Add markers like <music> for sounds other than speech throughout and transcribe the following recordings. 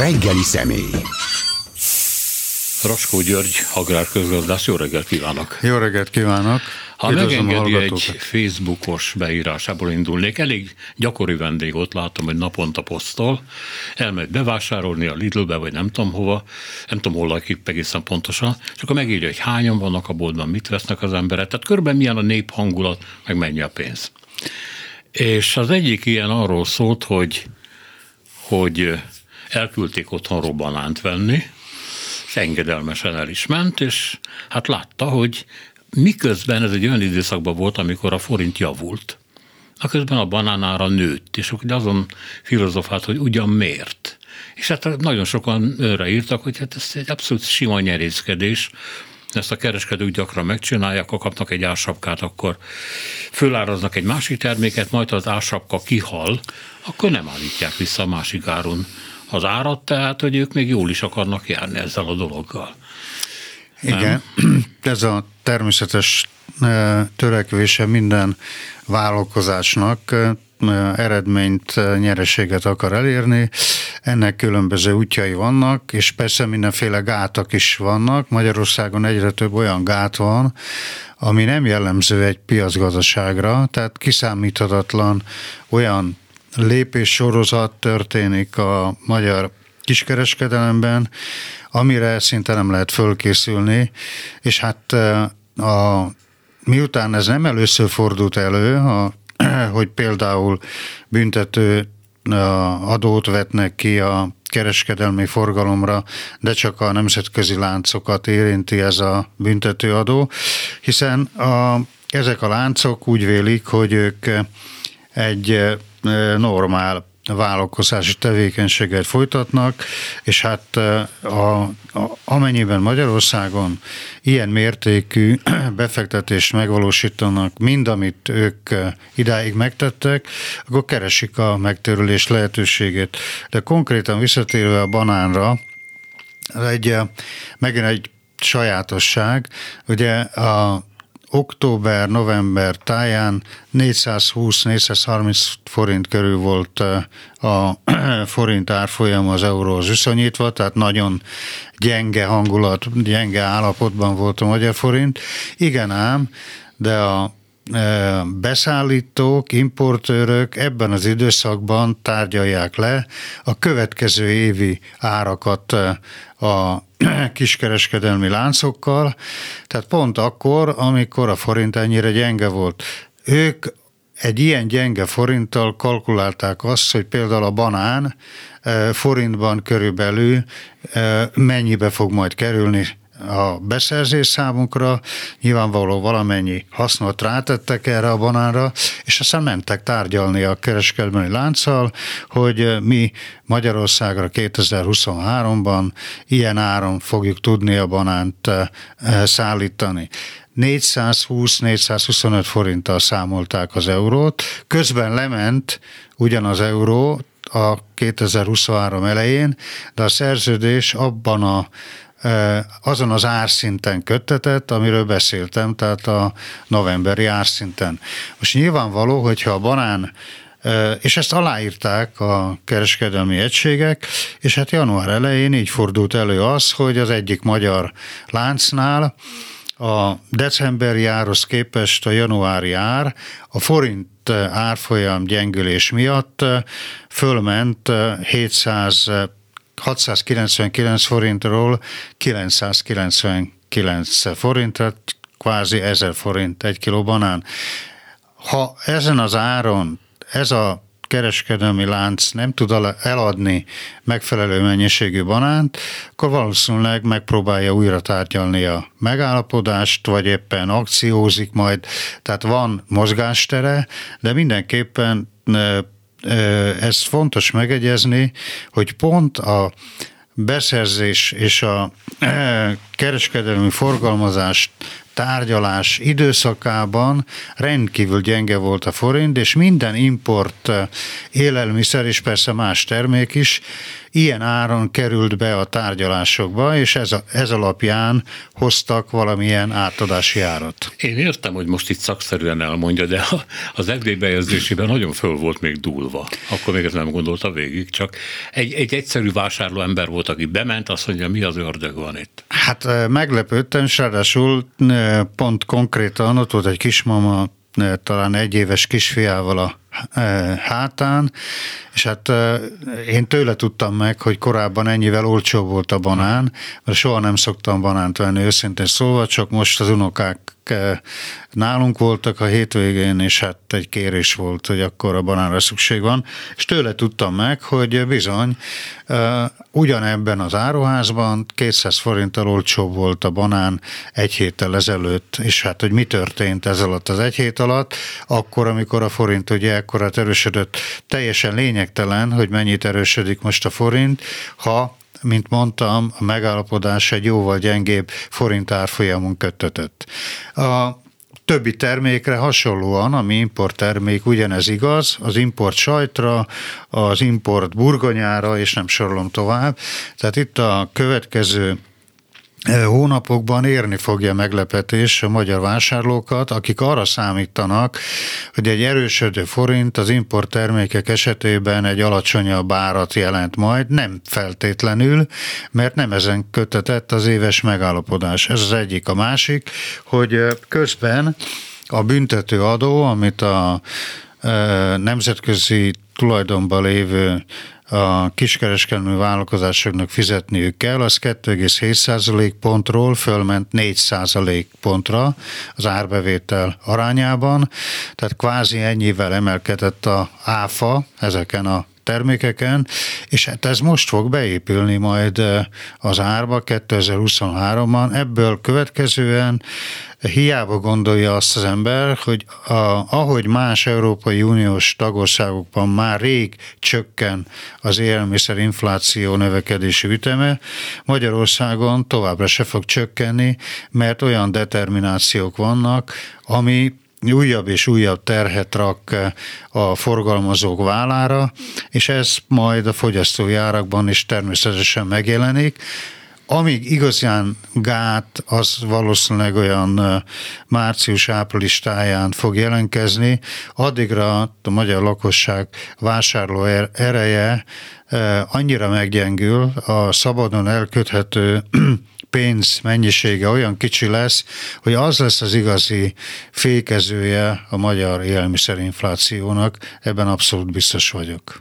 reggeli személy. Raskó György, agrárközgazdász, jó reggelt kívánok! Jó reggelt kívánok! Ha Üdvözlöm megengedi egy Facebookos beírásából indulnék, elég gyakori vendégot látom, hogy naponta posztol, elmegy bevásárolni a Lidlbe, vagy nem tudom hova, nem tudom hol lakik egészen pontosan, és akkor megírja, hogy hányan vannak a boltban, mit vesznek az emberek, tehát körben milyen a nép hangulat, meg mennyi a pénz. És az egyik ilyen arról szólt, hogy, hogy elküldték otthonról banánt venni, és engedelmesen el is ment, és hát látta, hogy miközben ez egy olyan időszakban volt, amikor a forint javult, a közben a banánára nőtt, és akkor azon filozofált, hogy ugyan miért. És hát nagyon sokan őre írtak, hogy hát ez egy abszolút sima nyerészkedés, ezt a kereskedők gyakran megcsinálják, ha kapnak egy ársapkát, akkor föláraznak egy másik terméket, majd az ársapka kihal, akkor nem állítják vissza a másik áron az árat, tehát hogy ők még jól is akarnak járni ezzel a dologgal. Igen, nem? ez a természetes e, törekvése minden vállalkozásnak e, eredményt, e, nyereséget akar elérni. Ennek különböző útjai vannak, és persze mindenféle gátak is vannak. Magyarországon egyre több olyan gát van, ami nem jellemző egy piacgazdaságra, tehát kiszámíthatatlan olyan lépés sorozat történik a magyar kiskereskedelemben, amire szinte nem lehet fölkészülni, és hát a, miután ez nem először fordult elő, a, <clears throat> hogy például büntető adót vetnek ki a kereskedelmi forgalomra, de csak a nemzetközi láncokat érinti ez a büntetőadó, hiszen a, ezek a láncok úgy vélik, hogy ők egy normál vállalkozási tevékenységet folytatnak, és hát a, a, amennyiben Magyarországon ilyen mértékű <clears throat> befektetést megvalósítanak, mind amit ők idáig megtettek, akkor keresik a megtérülés lehetőségét. De konkrétan visszatérve a banánra, egy, megint egy sajátosság, ugye a október-november táján 420-430 forint körül volt a <clears throat> forint árfolyam az euróhoz viszonyítva, tehát nagyon gyenge hangulat, gyenge állapotban volt a magyar forint. Igen ám, de a beszállítók, importőrök ebben az időszakban tárgyalják le a következő évi árakat a <clears throat> kiskereskedelmi láncokkal, tehát pont akkor, amikor a forint ennyire gyenge volt. Ők egy ilyen gyenge forinttal kalkulálták azt, hogy például a banán forintban körülbelül mennyibe fog majd kerülni a beszerzés számunkra, nyilvánvaló valamennyi hasznot rátettek erre a banánra, és aztán mentek tárgyalni a kereskedelmi lánccal, hogy mi Magyarországra 2023-ban ilyen áron fogjuk tudni a banánt eh, szállítani. 420-425 forinttal számolták az eurót, közben lement ugyan az euró a 2023 elején, de a szerződés abban a azon az árszinten köttetett, amiről beszéltem, tehát a novemberi árszinten. Most nyilvánvaló, hogyha a banán és ezt aláírták a kereskedelmi egységek, és hát január elején így fordult elő az, hogy az egyik magyar láncnál a decemberi árhoz képest a januári ár a forint árfolyam gyengülés miatt fölment 700 699 forintról 999 forintra, kvázi 1000 forint egy kiló banán. Ha ezen az áron ez a kereskedelmi lánc nem tud eladni megfelelő mennyiségű banánt, akkor valószínűleg megpróbálja újra tárgyalni a megállapodást, vagy éppen akciózik majd, tehát van mozgástere, de mindenképpen ez fontos megegyezni, hogy pont a beszerzés és a kereskedelmi forgalmazás tárgyalás időszakában rendkívül gyenge volt a forint, és minden import élelmiszer, és persze más termék is ilyen áron került be a tárgyalásokba, és ez, a, ez alapján hoztak valamilyen átadási árat. Én értem, hogy most itt szakszerűen elmondja, de az FD bejegyzésében nagyon föl volt még dúlva. Akkor még ezt nem gondolta végig, csak egy, egy egyszerű vásárló ember volt, aki bement, azt mondja, mi az ördög van itt. Hát meglepődtem, és ráadásul pont konkrétan ott volt egy kismama, talán egy éves kisfiával a hátán, és hát én tőle tudtam meg, hogy korábban ennyivel olcsó volt a banán, mert soha nem szoktam banánt venni, őszintén szólva, csak most az unokák nálunk voltak a hétvégén, és hát egy kérés volt, hogy akkor a banánra szükség van, és tőle tudtam meg, hogy bizony ugyanebben az áruházban 200 forinttal olcsóbb volt a banán egy héttel ezelőtt, és hát hogy mi történt ez alatt az egy hét alatt, akkor, amikor a forint ugye ekkora erősödött, teljesen lényegtelen, hogy mennyit erősödik most a forint, ha mint mondtam, a megállapodás egy jóval gyengébb forint árfolyamon köttetett. A többi termékre hasonlóan, ami import termék, ugyanez igaz, az import sajtra, az import burgonyára, és nem sorolom tovább. Tehát itt a következő hónapokban érni fogja meglepetés a magyar vásárlókat, akik arra számítanak, hogy egy erősödő forint az import termékek esetében egy alacsonyabb árat jelent majd, nem feltétlenül, mert nem ezen kötetett az éves megállapodás. Ez az egyik. A másik, hogy közben a büntető adó, amit a nemzetközi tulajdonban lévő a kiskereskedelmi vállalkozásoknak fizetniük kell, az 2,7% pontról fölment 4% pontra az árbevétel arányában, tehát kvázi ennyivel emelkedett a áfa ezeken a termékeken, és hát ez most fog beépülni majd eh, az árba 2023-ban. Ebből következően hiába gondolja azt az ember, hogy a, ahogy más Európai Uniós tagországokban már rég csökken az élelmiszerinfláció növekedési üteme, Magyarországon továbbra se fog csökkenni, mert olyan determinációk vannak, ami újabb és újabb terhet rak a forgalmazók vállára, és ez majd a fogyasztói árakban is természetesen megjelenik. Amíg igazán gát, az valószínűleg olyan március-április táján fog jelenkezni, addigra a magyar lakosság vásárló er-, ereje annyira meggyengül, a szabadon elköthető pénz mennyisége olyan kicsi lesz, hogy az lesz az igazi fékezője a magyar élelmiszerinflációnak, ebben abszolút biztos vagyok.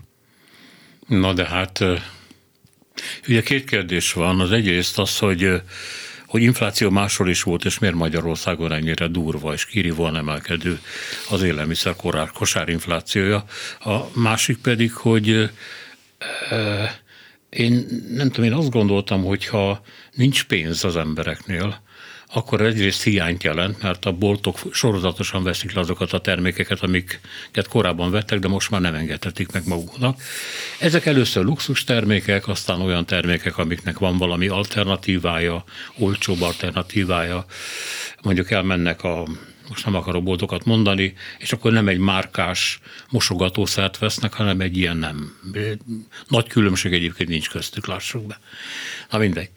Na de hát ugye két kérdés van. Az egyrészt az, hogy hogy infláció máshol is volt, és miért Magyarországon ennyire durva és kirívóan emelkedő az élelmiszer kosárinflációja. A másik pedig, hogy én nem tudom, én azt gondoltam, hogy ha nincs pénz az embereknél, akkor egyrészt hiányt jelent, mert a boltok sorozatosan veszik le azokat a termékeket, amiket korábban vettek, de most már nem engedhetik meg maguknak. Ezek először luxus termékek, aztán olyan termékek, amiknek van valami alternatívája, olcsóbb alternatívája. Mondjuk elmennek a most nem akarok boltokat mondani, és akkor nem egy márkás mosogatószert vesznek, hanem egy ilyen nem. Nagy különbség egyébként nincs köztük, lássuk be. Na mindegy.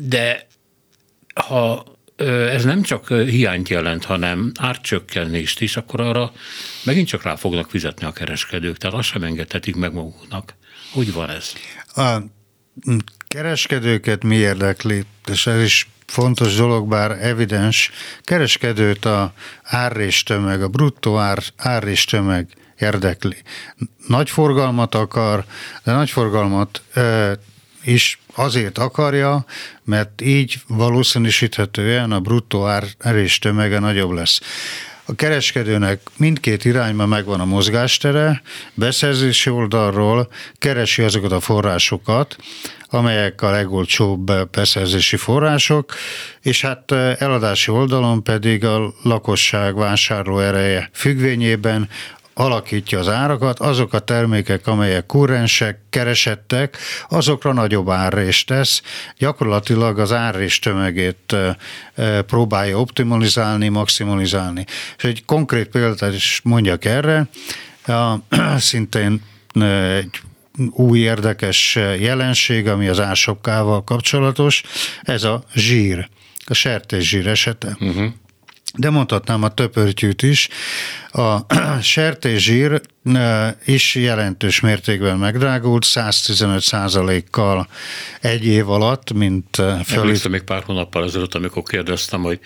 De ha ez nem csak hiányt jelent, hanem árcsökkenést is, akkor arra megint csak rá fognak fizetni a kereskedők, tehát azt sem engedhetik meg maguknak. Úgy van ez? A kereskedőket mi érdekli, és ez is fontos dolog, bár evidens, kereskedőt a árréstömeg, a bruttó ár, árréstömeg érdekli. Nagy forgalmat akar, de nagy forgalmat e, is azért akarja, mert így valószínűsíthetően a bruttó árréstömege nagyobb lesz. A kereskedőnek mindkét irányban megvan a mozgástere, beszerzési oldalról keresi azokat a forrásokat, amelyek a legolcsóbb beszerzési források, és hát eladási oldalon pedig a lakosság vásárló ereje függvényében alakítja az árakat, azok a termékek, amelyek kurrensek, keresettek, azokra nagyobb árrést tesz, gyakorlatilag az árrés tömegét próbálja optimalizálni, maximalizálni. És egy konkrét példát is mondjak erre, a, <clears throat> szintén egy új érdekes jelenség, ami az ásokával kapcsolatos, ez a zsír, a sertészsír esete. Uh-huh de mondhatnám a töpörtyűt is. A <clears throat> sertészsír is jelentős mértékben megdrágult, 115 kal egy év alatt, mint föl. Emlékszem még pár hónappal ezelőtt, amikor kérdeztem, hogy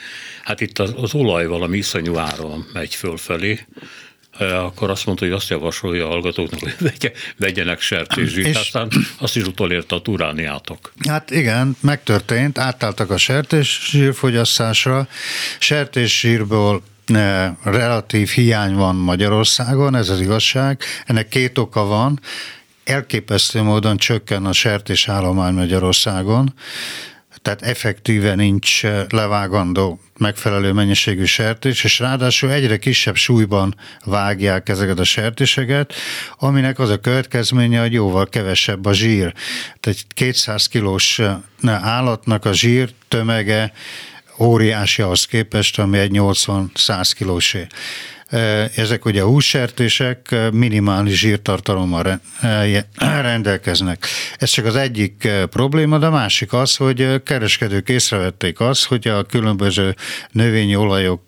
hát itt az, az olaj valami iszonyú áron megy fölfelé, akkor azt mondta, hogy azt javasolja a hallgatóknak, hogy sertészsírt, és aztán azt is utolérte a turániátok. Hát igen, megtörtént, átálltak a sertészsír fogyasztásra, sertészsírból relatív hiány van Magyarországon, ez az igazság. Ennek két oka van. Elképesztő módon csökken a sertés állomány Magyarországon tehát effektíve nincs eh, levágandó megfelelő mennyiségű sertés, és ráadásul egyre kisebb súlyban vágják ezeket a sertéseket, aminek az a következménye, hogy jóval kevesebb a zsír. Tehát 200 kilós eh, állatnak a zsír tömege óriási ahhoz képest, ami egy 80-100 kilósé. Ezek ugye hússertések minimális zsírtartalommal <coughs> rendelkeznek. Ez csak az egyik probléma, de a másik az, hogy kereskedők észrevették azt, hogy a különböző növényi olajok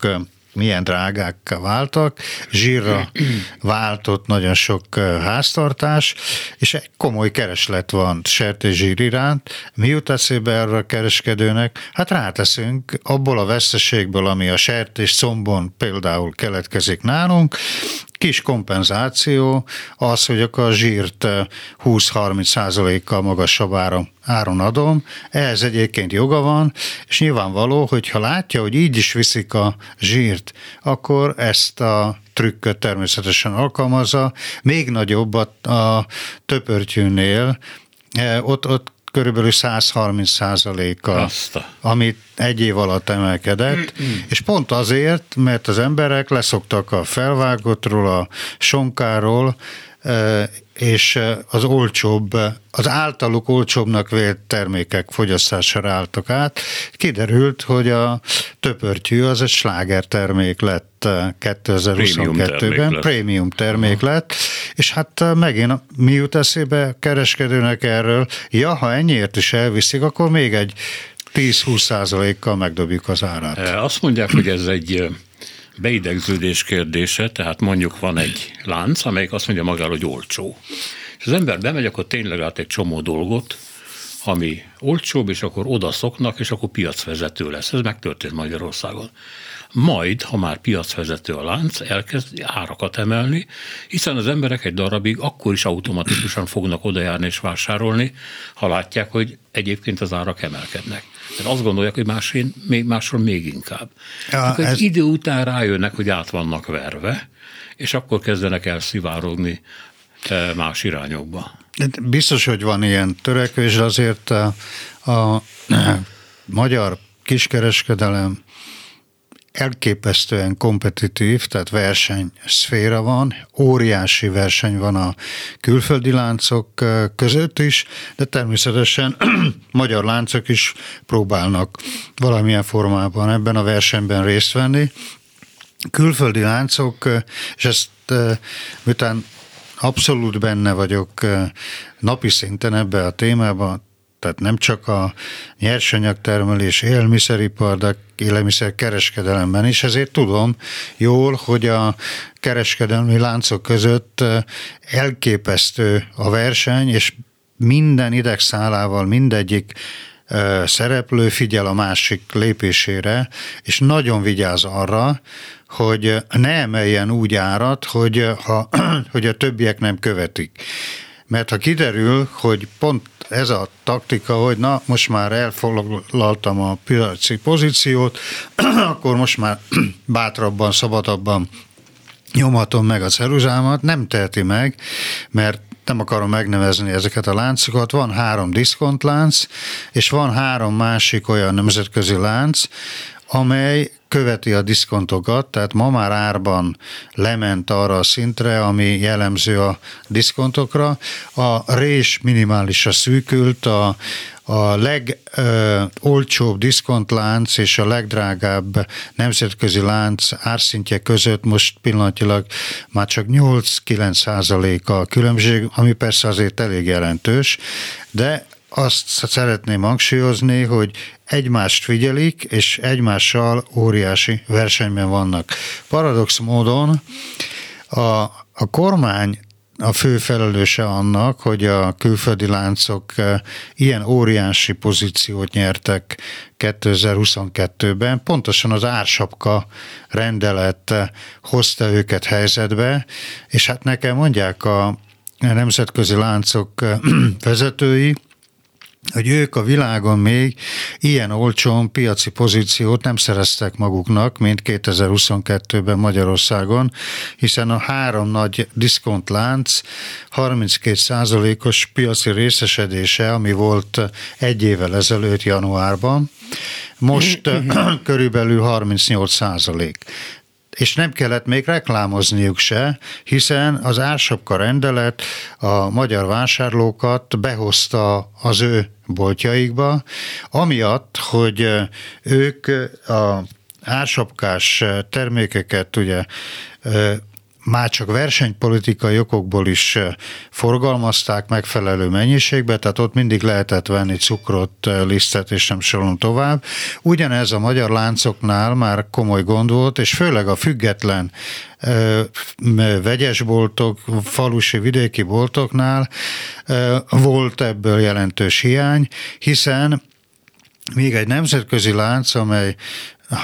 milyen drágák váltak, zsírra <clears throat> váltott nagyon sok háztartás, és egy komoly kereslet van sertészsír iránt. Mi jut eszébe erre a kereskedőnek? Hát ráteszünk abból a veszteségből, ami a sertés combon például keletkezik nálunk, kis kompenzáció az, hogy akkor a zsírt 20-30 százalékkal magasabb áron, áron adom, ehhez egyébként joga van, és nyilvánvaló, hogy ha látja, hogy így is viszik a zsírt, akkor ezt a trükköt természetesen alkalmazza, még nagyobb a, a töpörtyűnél, ott, ott körülbelül 130 százaléka, amit egy év alatt emelkedett, és pont azért, mert az emberek leszoktak a felvágottról, a sonkáról, és az olcsóbb, az általuk olcsóbbnak vélt termékek fogyasztására álltak át. Kiderült, hogy a töpörtyű az egy sláger termék lett 2022-ben, prémium termék lett, és hát megint mi jut eszébe kereskedőnek erről, ja, ha ennyiért is elviszik, akkor még egy 10-20 százalékkal megdobjuk az árát. Azt mondják, hogy ez egy beidegződés kérdése, tehát mondjuk van egy lánc, amelyik azt mondja magáról, hogy olcsó. És az ember bemegy, akkor tényleg lát egy csomó dolgot, ami olcsóbb, és akkor oda szoknak, és akkor piacvezető lesz. Ez megtörtént Magyarországon. Majd, ha már piacvezető a lánc, elkezd árakat emelni, hiszen az emberek egy darabig akkor is automatikusan fognak odajárni és vásárolni, ha látják, hogy egyébként az árak emelkednek. Tehát azt gondolják, hogy másén, még, másról még inkább. Ja, ez... Egy idő után rájönnek, hogy át vannak verve, és akkor kezdenek elszivárogni e, más irányokba. Biztos, hogy van ilyen törekvés, azért a, a, a magyar kiskereskedelem elképesztően kompetitív, tehát verseny szféra van, óriási verseny van a külföldi láncok között is, de természetesen <clears throat> magyar láncok is próbálnak valamilyen formában ebben a versenyben részt venni. Külföldi láncok, és ezt miután abszolút benne vagyok napi szinten ebbe a témába, tehát nem csak a nyersanyagtermelés, élelmiszeripar, de élelmiszer kereskedelemben is, ezért tudom jól, hogy a kereskedelmi láncok között elképesztő a verseny, és minden idegszálával mindegyik szereplő figyel a másik lépésére, és nagyon vigyáz arra, hogy ne emeljen úgy árat, hogy, ha, <clears throat> hogy a többiek nem követik. Mert ha kiderül, hogy pont ez a taktika, hogy na, most már elfoglaltam a piaci pozíciót, <clears throat> akkor most már <clears throat> bátrabban, szabadabban nyomhatom meg a ceruzámat, nem teheti meg, mert nem akarom megnevezni ezeket a láncokat, van három diszkontlánc, és van három másik olyan nemzetközi lánc, amely követi a diszkontokat, tehát ma már árban lement arra a szintre, ami jellemző a diszkontokra. A rés minimálisra szűkült, a, a legolcsóbb diszkontlánc és a legdrágább nemzetközi lánc árszintje között most pillanatilag már csak 8-9 százalék a különbség, ami persze azért elég jelentős, de azt szeretném hangsúlyozni, hogy egymást figyelik, és egymással óriási versenyben vannak. Paradox módon a, a kormány a fő felelőse annak, hogy a külföldi láncok eh, ilyen óriási pozíciót nyertek 2022-ben. Pontosan az ársapka rendelet eh, hozta őket helyzetbe, és hát nekem mondják a nemzetközi láncok eh, <clears throat> vezetői, hogy ők a világon még ilyen olcsón piaci pozíciót nem szereztek maguknak, mint 2022-ben Magyarországon, hiszen a három nagy diszkontlánc 32 os piaci részesedése, ami volt egy évvel ezelőtt januárban, most <clears throat> körülbelül 38 százalék és nem kellett még reklámozniuk se, hiszen az ársapka rendelet a magyar vásárlókat behozta az ő boltjaikba, amiatt, hogy ők a ársapkás termékeket ugye már csak versenypolitikai okokból is forgalmazták megfelelő mennyiségbe, tehát ott mindig lehetett venni cukrot, lisztet és nem sorolom tovább. Ugyanez a magyar láncoknál már komoly gond volt, és főleg a független vegyesboltok, falusi vidéki boltoknál volt ebből jelentős hiány, hiszen még egy nemzetközi lánc, amely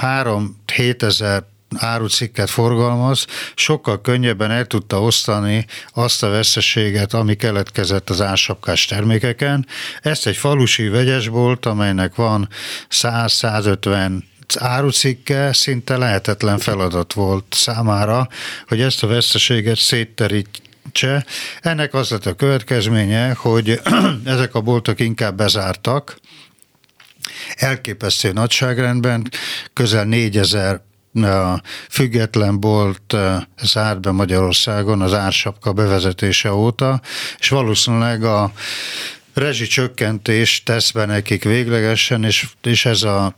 3-7 ezer árucikket forgalmaz, sokkal könnyebben el tudta osztani azt a veszteséget, ami keletkezett az ásapkás termékeken. Ezt egy falusi vegyesbolt, amelynek van 100-150 árucikke szinte lehetetlen feladat volt számára, hogy ezt a veszteséget szétterítse. Ennek az lett a következménye, hogy <clears throat> ezek a boltok inkább bezártak, elképesztő nagyságrendben, közel 4000 a független bolt zárt be Magyarországon az ársapka bevezetése óta, és valószínűleg a rezsicsökkentés tesz be nekik véglegesen, és, és ez a, a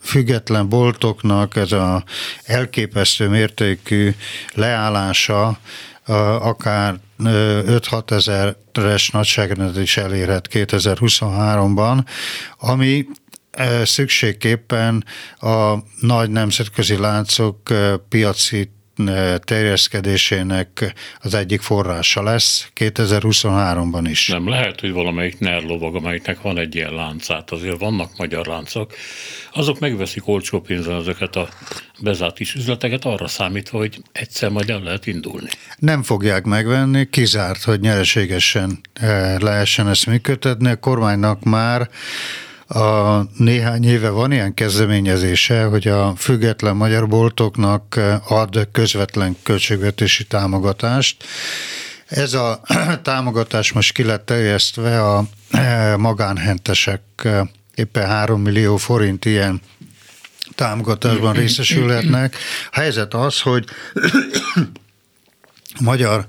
független boltoknak ez a elképesztő mértékű leállása akár 5-6 ezeres nagyságrendet is elérhet 2023-ban, ami szükségképpen a nagy nemzetközi láncok piaci terjeszkedésének az egyik forrása lesz 2023-ban is. Nem lehet, hogy valamelyik NER lovag, amelyiknek van egy ilyen láncát, azért vannak magyar láncok, azok megveszik olcsó pénzen ezeket a bezárt is üzleteket arra számítva, hogy egyszer majd el lehet indulni. Nem fogják megvenni, kizárt, hogy nyereségesen lehessen ezt működtetni. A kormánynak már a néhány éve van ilyen kezdeményezése, hogy a független magyar boltoknak ad közvetlen költségvetési támogatást. Ez a <clears throat> támogatás most ki lett terjesztve a e, magánhentesek éppen 3 millió forint ilyen támogatásban részesülhetnek. A helyzet az, hogy <clears throat> magyar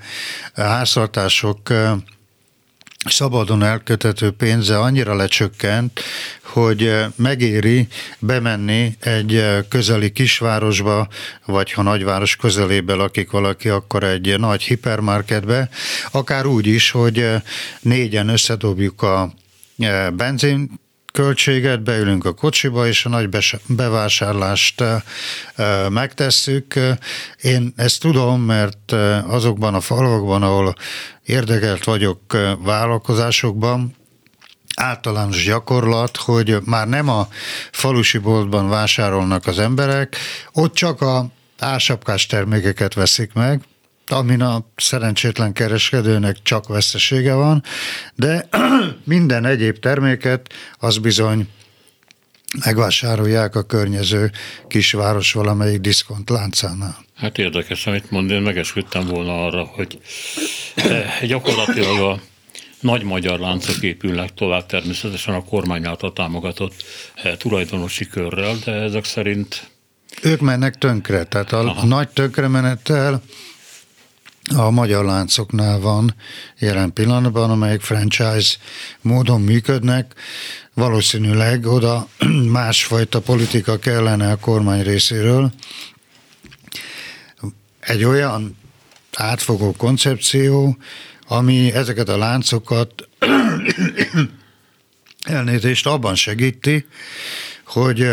háztartások szabadon elkötető pénze annyira lecsökkent, hogy eh, megéri bemenni egy eh, közeli kisvárosba, vagy ha nagyváros közelébe lakik valaki, akkor egy nagy hipermarketbe, akár úgy is, hogy eh, négyen összedobjuk a benzin költséget, beülünk a kocsiba, és a nagy bevásárlást megtesszük. Én ezt tudom, mert azokban a falvakban, ahol érdekelt vagyok vállalkozásokban, általános gyakorlat, hogy már nem a falusi boltban vásárolnak az emberek, ott csak a ársapkás termékeket veszik meg, amin a szerencsétlen kereskedőnek csak vesztesége van, de <clears throat> minden egyéb terméket az bizony megvásárolják a környező kisváros valamelyik diszkont láncánál. Hát érdekes, amit mond, én megesküdtem volna arra, hogy eh, gyakorlatilag a nagy magyar láncok épülnek tovább természetesen a kormány által támogatott tulajdonosi körrel, de ezek szerint... Ők mennek tönkre, tehát a Aha. nagy tönkremenettel a magyar láncoknál van jelen pillanatban, amelyek franchise módon működnek. Valószínűleg oda <clears throat> másfajta politika kellene a kormány részéről. Egy olyan átfogó koncepció, ami ezeket a láncokat <clears throat> elnézést abban segíti, hogy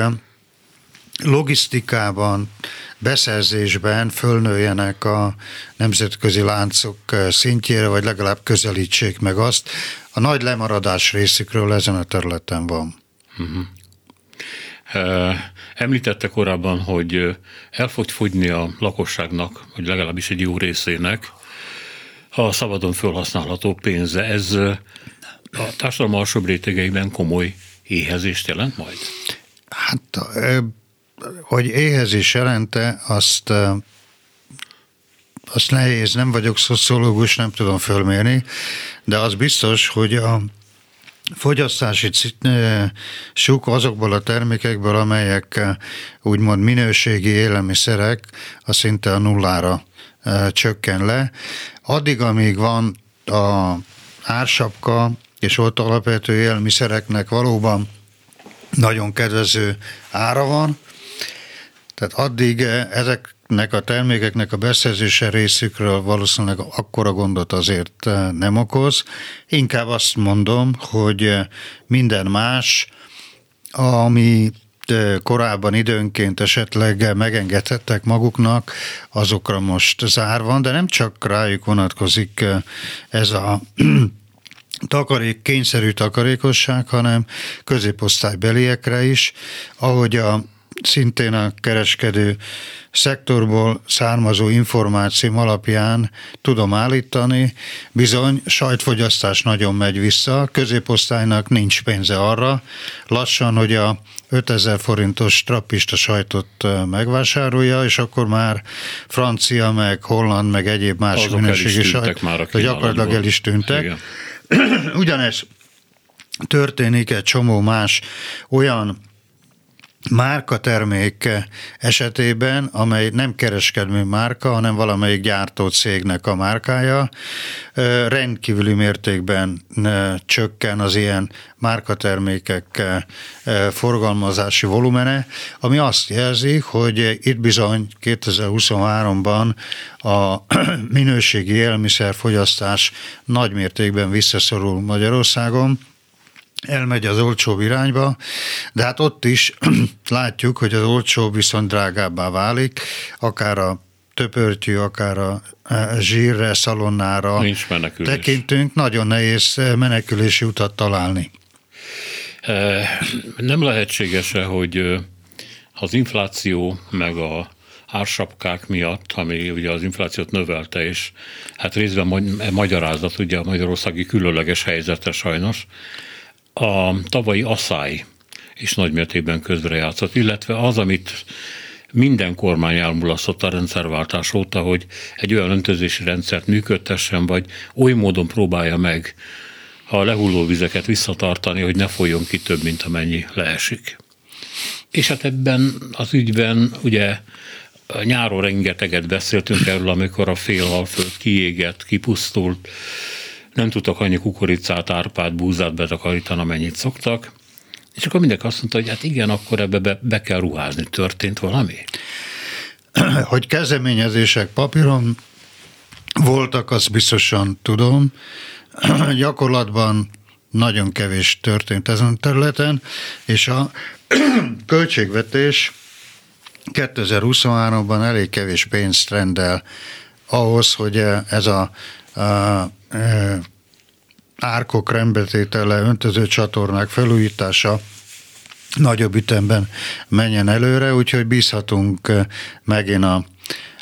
logisztikában, beszerzésben fölnőjenek a nemzetközi láncok szintjére, vagy legalább közelítsék meg azt. A nagy lemaradás részükről ezen a területen van. Uh-huh. Említette korábban, hogy el fog fogyni a lakosságnak, vagy legalábbis egy jó részének a szabadon felhasználható pénze. Ez a társadalom alsóbb rétegeiben komoly éhezést jelent majd? Hát hogy éhezés jelente, azt azt nehéz, nem vagyok szociológus, nem tudom fölmérni, de az biztos, hogy a fogyasztási sok azokból a termékekből, amelyek úgymond minőségi élelmiszerek, a szinte a nullára csökken le. Addig, amíg van a ársapka, és ott alapvető élelmiszereknek valóban nagyon kedvező ára van, tehát addig eh, ezeknek a termékeknek a beszerzése részükről valószínűleg akkora gondot azért eh, nem okoz. Inkább azt mondom, hogy eh, minden más, ami korábban időnként esetleg megengedhettek maguknak, azokra most zár van, de nem csak rájuk vonatkozik ez a <clears throat> takarék, kényszerű takarékosság, hanem középosztálybeliekre is, ahogy a szintén a kereskedő szektorból származó információ alapján tudom állítani, bizony sajtfogyasztás nagyon megy vissza, a középosztálynak nincs pénze arra, lassan, hogy a 5000 forintos trappista sajtot megvásárolja, és akkor már francia, meg holland, meg egyéb más Azok minőségi sajt, már gyakorlatilag el is tűntek. Igen. <clears throat> Ugyanez történik egy csomó más olyan márkatermék esetében, amely nem kereskedő márka, hanem valamelyik gyártó cégnek a márkája, rendkívüli mértékben csökken az ilyen márkatermékek forgalmazási volumene, ami azt jelzi, hogy itt bizony 2023-ban a <clears throat> minőségi élelmiszerfogyasztás nagy mértékben visszaszorul Magyarországon, elmegy az olcsóbb irányba, de hát ott is <clears throat> látjuk, hogy az olcsó viszont drágábbá válik, akár a töpörtyű, akár a zsírre, szalonnára Nincs menekülés. tekintünk, nagyon nehéz menekülési utat találni. Nem lehetséges -e, hogy az infláció meg a ársapkák miatt, ami ugye az inflációt növelte, és hát részben magyarázat ugye a magyarországi különleges helyzete sajnos, a tavalyi asszály is nagymértékben közrejátszott, illetve az, amit minden kormány elmulasztott a rendszerváltás óta, hogy egy olyan öntözési rendszert működtessen, vagy oly módon próbálja meg a lehulló vizeket visszatartani, hogy ne folyjon ki több, mint amennyi leesik. És hát ebben az ügyben ugye nyáron rengeteget beszéltünk erről, amikor a félhalföld kiégett, kipusztult, nem tudtak annyi kukoricát, árpát, búzát betakarítani, amennyit szoktak. És akkor mindenki azt mondta, hogy hát igen, akkor ebbe be, be kell ruházni. Történt valami? <clears throat> Hogy kezdeményezések papíron voltak, azt biztosan tudom. <clears throat> Gyakorlatban nagyon kevés történt ezen a területen, és a <clears throat> költségvetés 2023-ban elég kevés pénzt rendel ahhoz, hogy ez a, a árkok rendbetétele, öntöző csatornák felújítása nagyobb ütemben menjen előre, úgyhogy bízhatunk megint a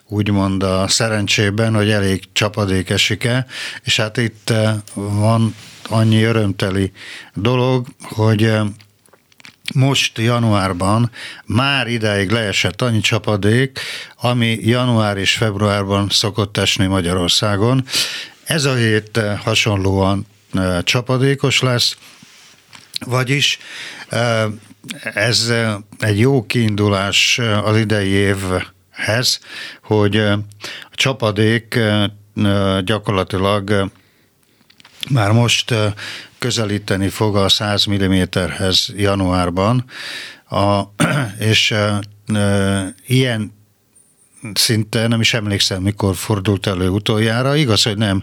úgymond a szerencsében, hogy elég csapadék esik-e, és hát itt van annyi örömteli dolog, hogy most januárban már idáig leesett annyi csapadék, ami január és februárban szokott esni Magyarországon. Ez a hét hasonlóan csapadékos lesz, vagyis ez egy jó kiindulás az idei évhez, hogy a csapadék gyakorlatilag már most közelíteni fog a 100 mm-hez januárban, a, <clears throat> és e, ilyen szinte nem is emlékszem, mikor fordult elő utoljára. Igaz, hogy nem,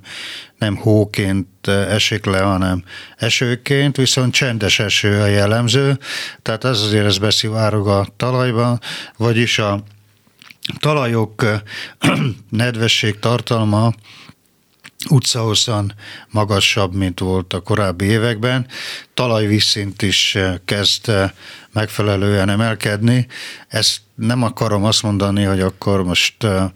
nem hóként esik le, hanem esőként, viszont csendes eső a jellemző, tehát ez azért ez beszivárog a talajban, vagyis a talajok <clears throat> nedvesség tartalma utcahosszan magasabb, mint volt a korábbi években. Talajvízszint is kezd megfelelően emelkedni. Ezt nem akarom azt mondani, hogy akkor most uh,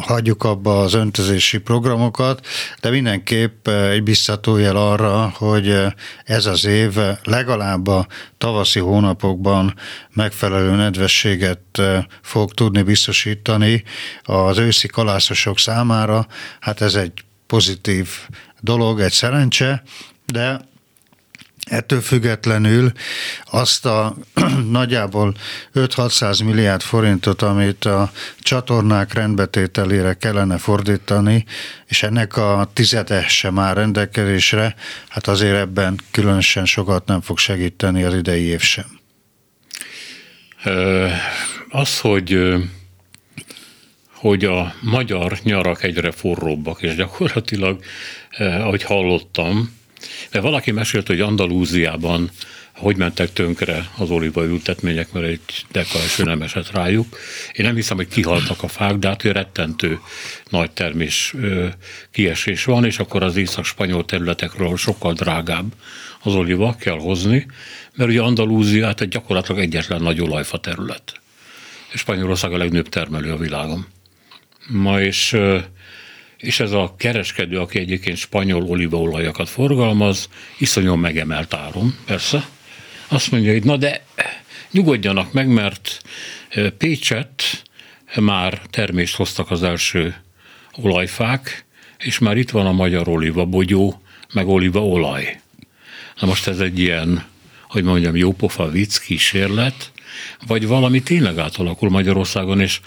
hagyjuk abba az öntözési programokat, de mindenképp egy biztató jel arra, hogy ez az év legalább a tavaszi hónapokban megfelelő nedvességet fog tudni biztosítani az őszi kalászosok számára. Hát ez egy pozitív dolog, egy szerencse, de Ettől függetlenül azt a <clears throat> nagyjából 5-600 milliárd forintot, amit a csatornák rendbetételére kellene fordítani, és ennek a tizede sem áll rendelkezésre, hát azért ebben különösen sokat nem fog segíteni az idei év sem. Az, hogy hogy a magyar nyarak egyre forróbbak, és gyakorlatilag, ahogy hallottam, mert valaki mesélt, hogy Andalúziában hogy mentek tönkre az olívaültetmények, mert egy deka eső nem esett rájuk. Én nem hiszem, hogy kihaltak a fák, de hát rettentő nagy termés kiesés van, és akkor az észak-spanyol területekről sokkal drágább az oliva kell hozni, mert ugye Andalúzia hát egy gyakorlatilag egyetlen nagy olajfa terület. És Spanyolország a legnőbb termelő a világon. Ma és és ez a kereskedő, aki egyébként spanyol olívaolajakat forgalmaz, iszonyan megemelt áron, persze. Azt mondja, hogy na de nyugodjanak meg, mert Pécset már termést hoztak az első olajfák, és már itt van a magyar oliva bogyó, meg olívaolaj. Na most ez egy ilyen, hogy mondjam, jópofa vicc kísérlet, vagy valami tényleg átalakul Magyarországon, és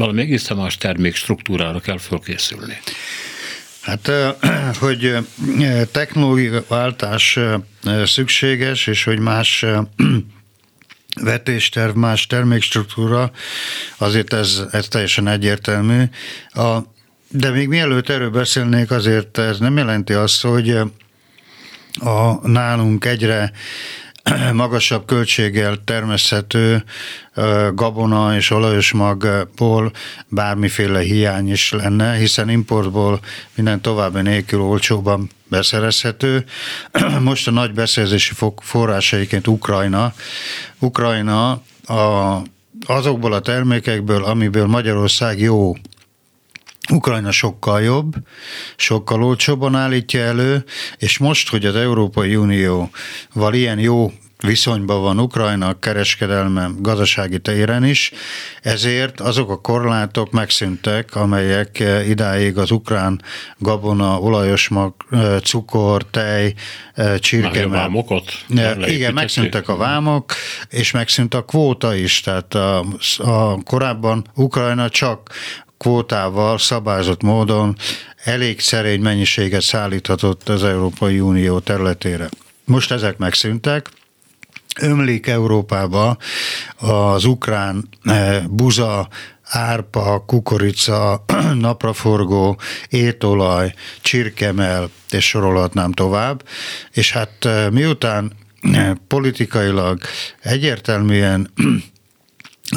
valami egészen más termékstruktúrára kell fölkészülni. Hát, <clears throat> hogy technológiaváltás szükséges, és hogy más <clears throat> vetésterv, más termékstruktúra, azért ez, ez teljesen egyértelmű. A, de még mielőtt erről beszélnék, azért ez nem jelenti azt, hogy a nálunk egyre magasabb költséggel termeszthető gabona és olajos magból bármiféle hiány is lenne, hiszen importból minden további nélkül olcsóban beszerezhető. <clears throat> Most a nagy beszerzési forrásaiként Ukrajna. Ukrajna a, azokból a termékekből, amiből Magyarország jó Ukrajna sokkal jobb, sokkal olcsóbban állítja elő, és most, hogy az Európai Unióval ilyen jó viszonyban van Ukrajna kereskedelme gazdasági téren is, ezért azok a korlátok megszűntek, amelyek idáig az ukrán gabona, olajos mag, cukor, tej, csirke. A vámokat? Igen, megszűntek a vámok, és megszűnt a kvóta is, tehát a, a korábban Ukrajna csak kvótával, szabályzott módon elég szerény mennyiséget szállíthatott az Európai Unió területére. Most ezek megszűntek, ömlik Európába az ukrán eh, buza, árpa, kukorica, <clears throat> napraforgó, étolaj, csirkemel, és sorolhatnám tovább. És hát eh, miután eh, politikailag egyértelműen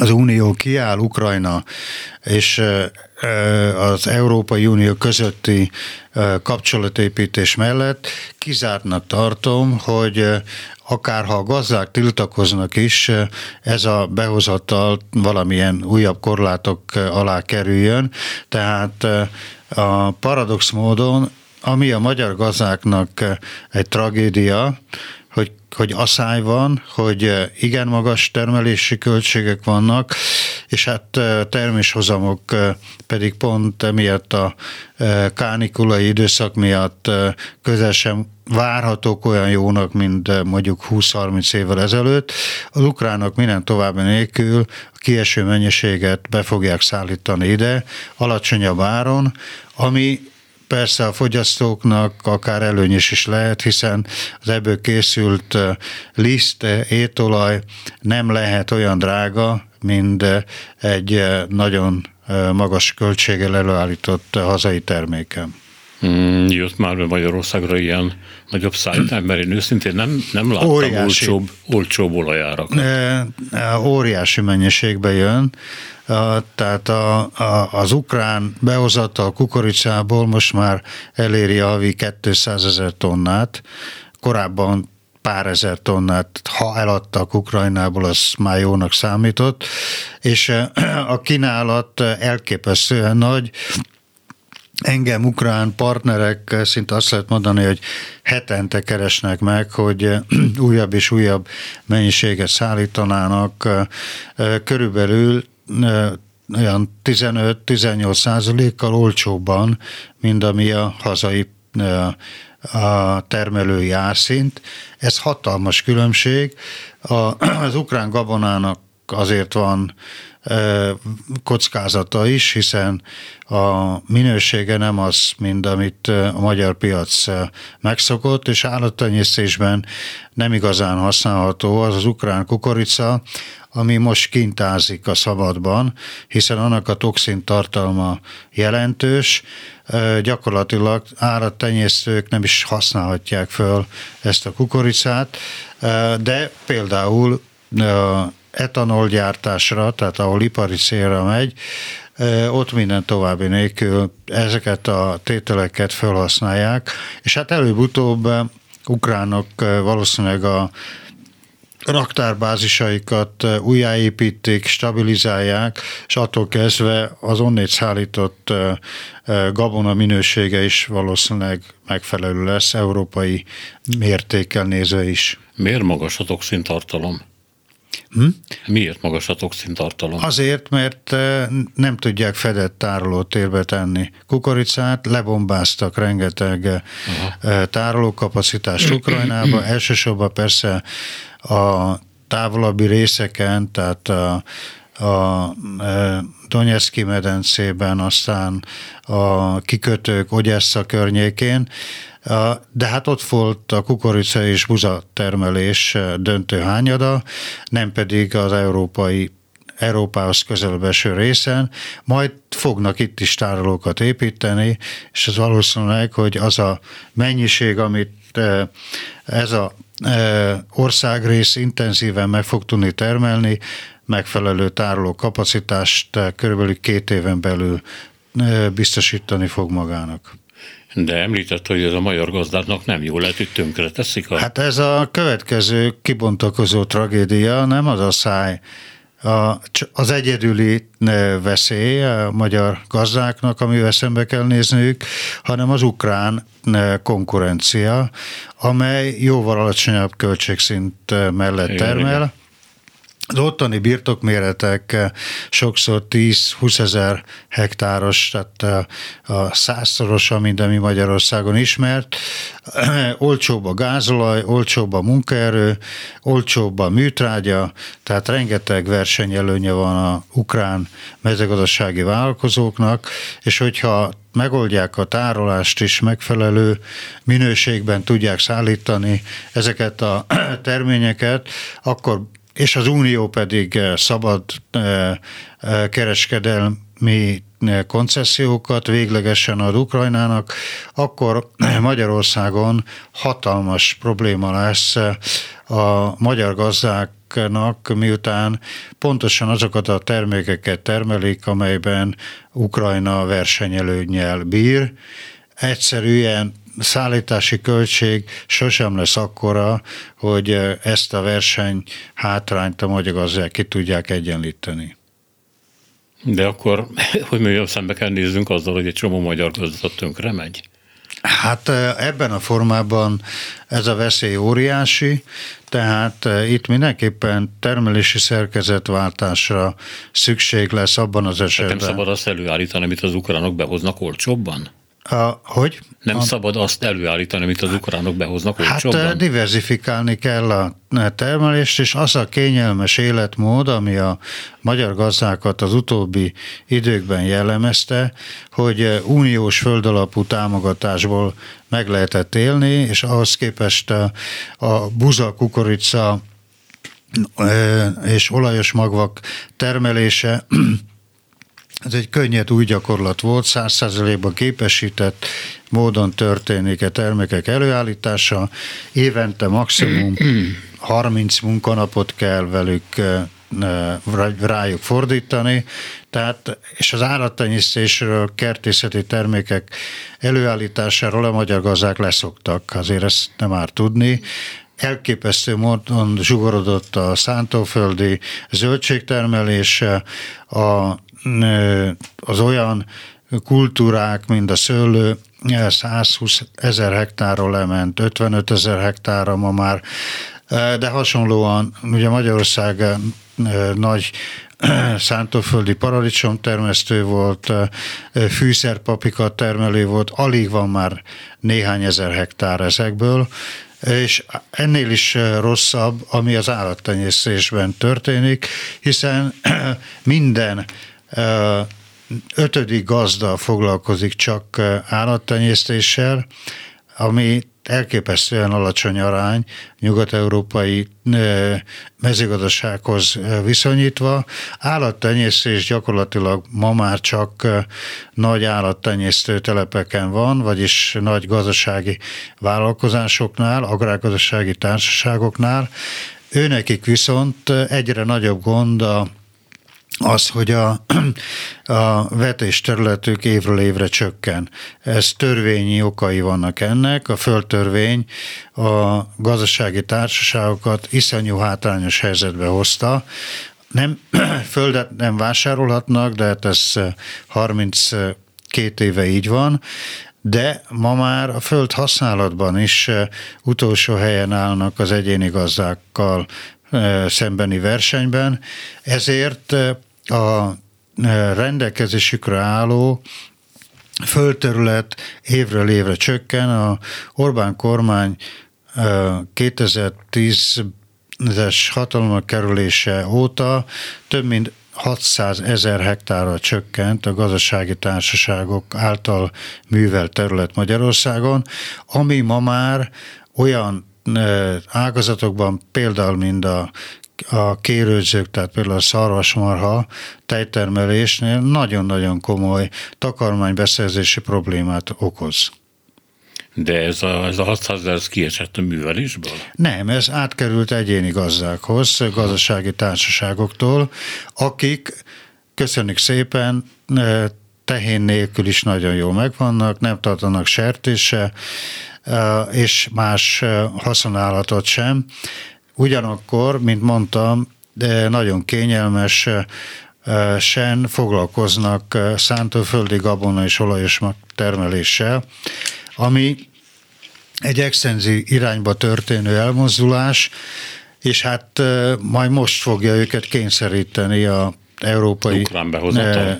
az Unió kiáll Ukrajna és az Európai Unió közötti kapcsolatépítés mellett kizártnak tartom, hogy akár ha a gazdák tiltakoznak is, ez a behozattal valamilyen újabb korlátok alá kerüljön. Tehát a paradox módon, ami a magyar gazdáknak egy tragédia, hogy, asszály van, hogy igen magas termelési költségek vannak, és hát terméshozamok pedig pont emiatt a kánikulai időszak miatt közel sem várhatók olyan jónak, mint mondjuk 20-30 évvel ezelőtt. Az ukránok minden további nélkül a kieső mennyiséget be fogják szállítani ide, alacsonyabb áron, ami persze a fogyasztóknak akár előnyös is lehet, hiszen az ebből készült liszt, étolaj nem lehet olyan drága, mint egy nagyon magas költséggel előállított hazai termékem. Mm, jött már Magyarországra ilyen nagyobb szállítás, mert én őszintén nem, nem láttam óriási, olcsóbb, olcsóbb olajárakat. Óriási mennyiségbe jön, tehát a, a, az ukrán behozata a kukoricából most már eléri a havi 200 ezer tonnát, korábban pár ezer tonnát, ha eladtak Ukrajnából, az már jónak számított, és a kínálat elképesztően nagy, engem ukrán partnerek szinte azt lehet mondani, hogy hetente keresnek meg, hogy <clears throat> újabb és újabb mennyiséget szállítanának. Körülbelül olyan 15-18 százalékkal olcsóbban, mint ami a hazai a termelői árszint. Ez hatalmas különbség. A, <clears throat> az ukrán gabonának azért van kockázata is, hiszen a minősége nem az, mint amit a magyar piac megszokott, és állattenyésztésben nem igazán használható az az ukrán kukorica, ami most kintázik a szabadban, hiszen annak a toxin tartalma jelentős, gyakorlatilag állattenyésztők nem is használhatják föl ezt a kukoricát, de például etanolgyártásra, tehát ahol ipari célra megy, ott minden további nélkül ezeket a tételeket felhasználják, és hát előbb-utóbb ukránok valószínűleg a raktárbázisaikat újjáépítik, stabilizálják, és attól kezdve az onnét szállított gabona minősége is valószínűleg megfelelő lesz, európai mértékkel nézve is. Miért magas a toxintartalom? Hm? Miért magas a toxintartalom? Azért, mert nem tudják fedett tárolótérbe tenni. Kukoricát lebombáztak rengeteg Aha. tárolókapacitást Ukrajnába, <clears throat> elsősorban persze a távolabbi részeken, tehát a, a Donetszki medencében, aztán a kikötők Ogyessa környékén, de hát ott volt a kukorica és buza termelés döntő hányada, nem pedig az európai Európához közelebb eső részen, majd fognak itt is tárolókat építeni, és ez valószínűleg, hogy az a mennyiség, amit ez a országrész intenzíven meg fog tudni termelni, megfelelő tároló kapacitást körülbelül két éven belül biztosítani fog magának. De említett, hogy ez a magyar gazdáknak nem jó lehet, hogy tönkre teszik. A... Hát ez a következő kibontakozó tragédia, nem az a száj, a, az egyedüli veszély a magyar gazdáknak, amivel szembe kell nézniük, hanem az ukrán konkurencia, amely jóval alacsonyabb költségszint mellett termel. Igen, az ottani birtokméretek eh, sokszor 10-20 ezer hektáros, tehát eh, a százszorosa, mint ami Magyarországon ismert. <clears throat> Olcsóbb a gázolaj, olcsóbb a munkaerő, olcsóbb a műtrágya, tehát rengeteg versenyelőnye van a ukrán mezőgazdasági vállalkozóknak, és hogyha megoldják a tárolást is megfelelő minőségben tudják szállítani ezeket a <clears throat> terményeket, akkor és az Unió pedig eh, szabad eh, eh, kereskedelmi koncesziókat véglegesen ad Ukrajnának, akkor <clears throat> Magyarországon hatalmas probléma lesz a magyar gazdáknak, miután pontosan azokat a termékeket termelik, amelyben Ukrajna versenyelőnyel bír. Egyszerűen szállítási költség sosem lesz akkora, hogy ezt a verseny hátrányt a magyar gazdák ki tudják egyenlíteni. De akkor, <laughs> hogy mondjam, szembe kell nézzünk azzal, hogy egy csomó magyar gazda tönkre megy? Hát ebben a formában ez a veszély óriási, tehát itt mindenképpen termelési szerkezetváltásra szükség lesz abban az esetben. nem szabad azt előállítani, amit az ukránok behoznak olcsóbban? A, hogy? Nem a, szabad azt előállítani, amit az ukránok behoznak olcsóbban? Hát diversifikálni kell a termelést, és az a kényelmes életmód, ami a magyar gazdákat az utóbbi időkben jellemezte, hogy uniós földalapú támogatásból meg lehetett élni, és ahhoz képest a, a buza, kukorica és olajos magvak termelése ez egy könnyed új gyakorlat volt, száz százalékban képesített módon történik a termékek előállítása. Évente maximum 30 munkanapot kell velük rájuk fordítani, tehát, és az állattenyésztésről, kertészeti termékek előállításáról a magyar gazdák leszoktak, azért ezt nem már tudni. Elképesztő módon zsugorodott a szántóföldi zöldségtermelése, a az olyan kultúrák, mint a szőlő, 120 ezer hektárról lement, 55 ezer hektárra ma már, de hasonlóan ugye Magyarország nagy szántóföldi paradicsom termesztő volt, fűszerpapika termelő volt, alig van már néhány ezer hektár ezekből, és ennél is rosszabb, ami az állattenyésztésben történik, hiszen minden ötödik gazda foglalkozik csak állattenyésztéssel, ami elképesztően alacsony arány nyugat-európai mezőgazdasághoz viszonyítva. Állattenyésztés gyakorlatilag ma már csak nagy állattenyésztő telepeken van, vagyis nagy gazdasági vállalkozásoknál, agrárgazdasági társaságoknál. Őnekik viszont egyre nagyobb gond a az, hogy a, <clears throat> a vetés területük évről évre csökken. Ez törvényi okai vannak ennek. A földtörvény a gazdasági társaságokat iszonyú hátrányos helyzetbe hozta. Nem, <clears throat> földet nem vásárolhatnak, de hát ez 32 éve így van, de ma már a föld használatban is utolsó helyen állnak az egyéni gazdákkal szembeni versenyben, ezért a rendelkezésükre álló földterület évről évre csökken. A Orbán kormány 2010-es hatalomra kerülése óta több mint 600 ezer hektárra csökkent a gazdasági társaságok által művelt terület Magyarországon, ami ma már olyan ágazatokban, például mint a a kérődzők, tehát például a szarvasmarha tejtermelésnél nagyon-nagyon komoly takarmánybeszerzési problémát okoz. De ez a, ez a 600 ez kiesett a művelésből? Nem, ez átkerült egyéni gazdákhoz, gazdasági társaságoktól, akik, köszönjük szépen, tehén nélkül is nagyon jól megvannak, nem tartanak sertése, és más haszonállatot sem. Ugyanakkor, mint mondtam, de nagyon kényelmes sen foglalkoznak szántóföldi gabona és olajos termeléssel, ami egy extenzív irányba történő elmozdulás, és hát majd most fogja őket kényszeríteni a Európai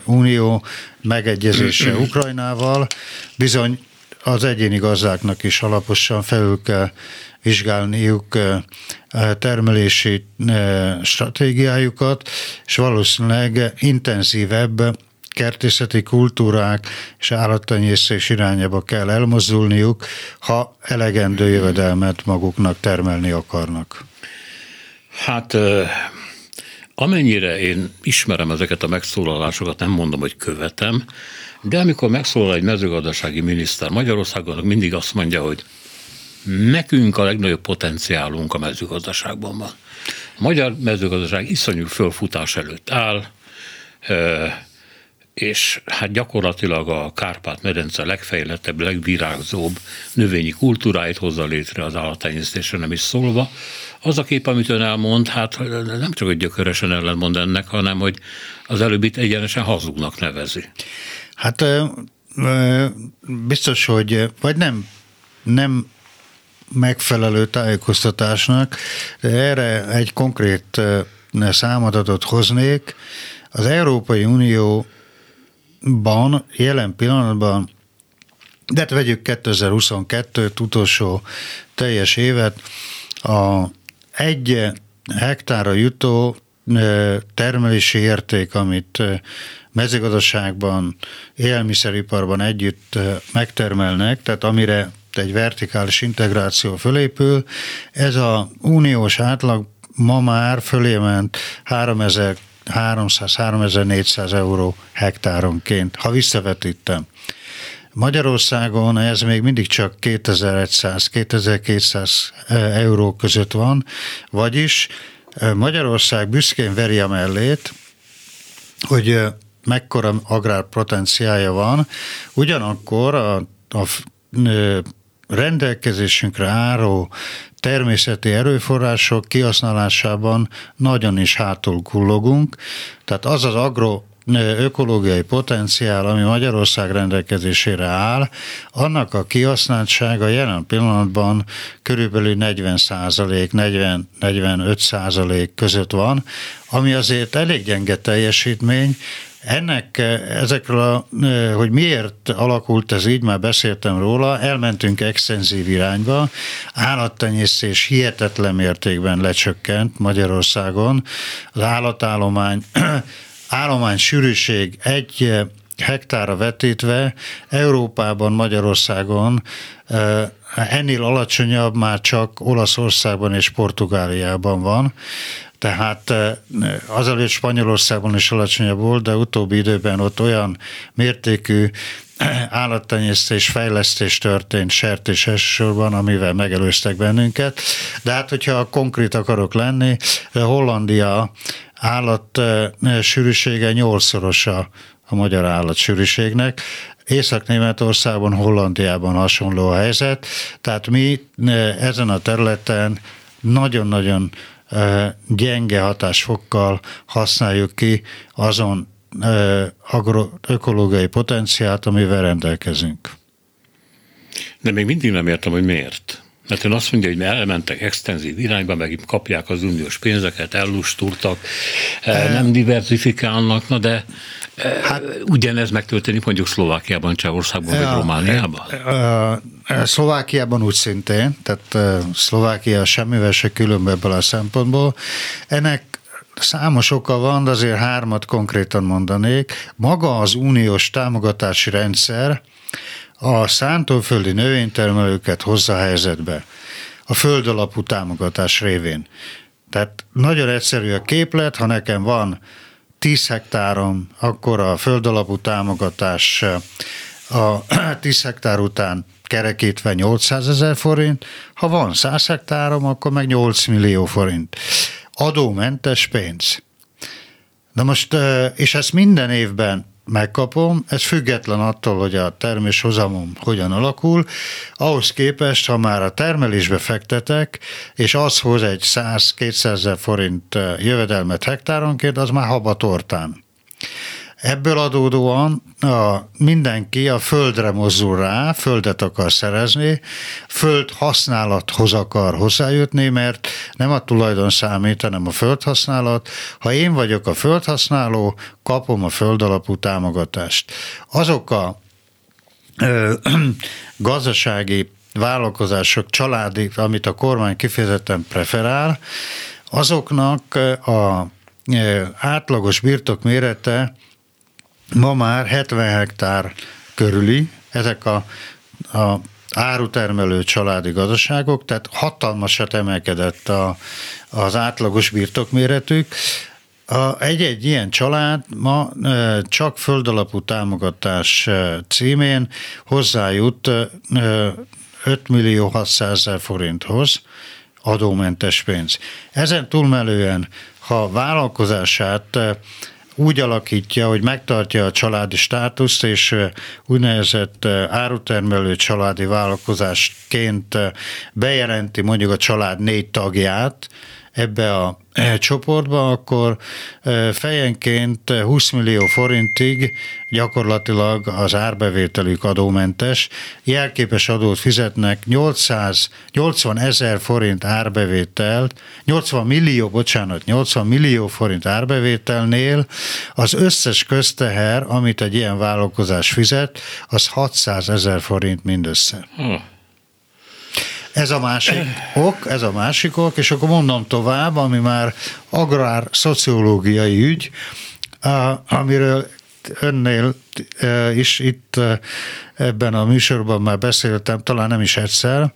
Unió megegyezése <clears throat> Ukrajnával. Bizony az egyéni gazdáknak is alaposan felül kell vizsgálniuk termelési stratégiájukat, és valószínűleg intenzívebb kertészeti kultúrák és állattenyésztés irányába kell elmozdulniuk, ha elegendő jövedelmet maguknak termelni akarnak. Hát amennyire én ismerem ezeket a megszólalásokat, nem mondom, hogy követem, de amikor megszólal egy mezőgazdasági miniszter Magyarországon, mindig azt mondja, hogy nekünk a legnagyobb potenciálunk a mezőgazdaságban van. A magyar mezőgazdaság iszonyú fölfutás előtt áll, és hát gyakorlatilag a Kárpát-medence legfejlettebb, legvirágzóbb növényi kultúráit hozza létre az állattenyésztésre nem is szólva. Az a kép, amit ön elmond, hát nem csak egy gyökeresen ellenmond ennek, hanem hogy az előbbit egyenesen hazugnak nevezi. Hát biztos, hogy vagy nem, nem megfelelő tájékoztatásnak, de erre egy konkrét számadatot hoznék. Az Európai Unióban jelen pillanatban, de hát vegyük 2022-t, utolsó teljes évet, a egy hektára jutó termelési érték, amit mezőgazdaságban, élelmiszeriparban együtt megtermelnek, tehát amire egy vertikális integráció fölépül, ez a uniós átlag ma már fölé ment 3300-3400 euró hektáronként, ha visszavetítem. Magyarországon ez még mindig csak 2100-2200 euró között van, vagyis Magyarország büszkén veri a mellét, hogy mekkora agrárpotenciája van, ugyanakkor a, a rendelkezésünkre álló természeti erőforrások kihasználásában nagyon is hátul kullogunk. Tehát az az agro ökológiai potenciál, ami Magyarország rendelkezésére áll, annak a kihasználtsága jelen pillanatban körülbelül 40 százalék, 40-45 százalék között van, ami azért elég gyenge teljesítmény, ennek, ezekről, a, hogy miért alakult ez így, már beszéltem róla, elmentünk extenzív irányba, állattenyésztés hihetetlen mértékben lecsökkent Magyarországon, az állatállomány <clears throat> állomány sűrűség egy hektára vetítve Európában, Magyarországon ennél alacsonyabb már csak Olaszországban és Portugáliában van. Tehát azelőtt Spanyolországban is alacsonyabb volt, de utóbbi időben ott olyan mértékű állattenyésztés, fejlesztés történt sertés elsősorban, amivel megelőztek bennünket. De hát, hogyha konkrét akarok lenni, Hollandia állat sűrűsége nyolcszorosa a magyar állatsűrűségnek. Észak-Németországban, Hollandiában hasonló a helyzet, tehát mi ezen a területen nagyon-nagyon gyenge hatásfokkal használjuk ki azon agroökológiai potenciált, amivel rendelkezünk. De még mindig nem értem, hogy miért. Mert ön azt mondja, hogy elmentek extenzív irányba, meg kapják az uniós pénzeket, ellustultak, e, nem diversifikálnak, na de e, Hát, ugyanez megtörténik mondjuk Szlovákiában, Csehországban vagy Romániában? Szlovákiában úgy szintén, tehát Szlovákia semmivel se különb ebből a szempontból. Ennek számos oka van, de azért hármat konkrétan mondanék. Maga az uniós támogatási rendszer, a szántóföldi növénytermelőket hozza helyzetbe a föld alapú támogatás révén. Tehát nagyon egyszerű a képlet, ha nekem van 10 hektárom, akkor a föld alapú támogatás a <clears throat> 10 hektár után kerekítve 800 ezer forint, ha van 100 hektárom, akkor meg 8 millió forint. Adómentes pénz. Na most, és ezt minden évben megkapom, ez független attól, hogy a termés hozamom hogyan alakul, ahhoz képest, ha már a termelésbe fektetek, és az hoz egy 100-200 forint jövedelmet hektáronként, az már haba tortán. Ebből adódóan a, mindenki a földre mozdul rá, földet akar szerezni, föld használathoz akar hozzájutni, mert nem a tulajdon számít, hanem a földhasználat. Ha én vagyok a földhasználó, kapom a föld alapú támogatást. Azok a ö, <clears throat> gazdasági vállalkozások, családi, amit a kormány kifejezetten preferál, azoknak a átlagos birtok mérete ma már 70 hektár körüli, ezek a, a árutermelő családi gazdaságok, tehát hatalmasat emelkedett a, az átlagos birtokméretük. A, egy-egy ilyen család ma csak földalapú támogatás címén hozzájut 5 millió 600 ezer forinthoz adómentes pénz. Ezen túlmelően, ha vállalkozását úgy alakítja, hogy megtartja a családi státuszt, és úgynevezett árutermelő családi vállalkozásként bejelenti mondjuk a család négy tagját, ebbe a e, csoportba, akkor e, fejenként 20 millió forintig gyakorlatilag az árbevételük adómentes, jelképes adót fizetnek 880 ezer forint árbevételt, 80 millió, bocsánat, 80 millió forint árbevételnél az összes közteher, amit egy ilyen vállalkozás fizet, az 600 ezer forint mindössze. Hm. Ez a másik ok, ez a másik ok, és akkor mondom tovább, ami már agrár szociológiai ügy, amiről önnél is itt ebben a műsorban már beszéltem, talán nem is egyszer,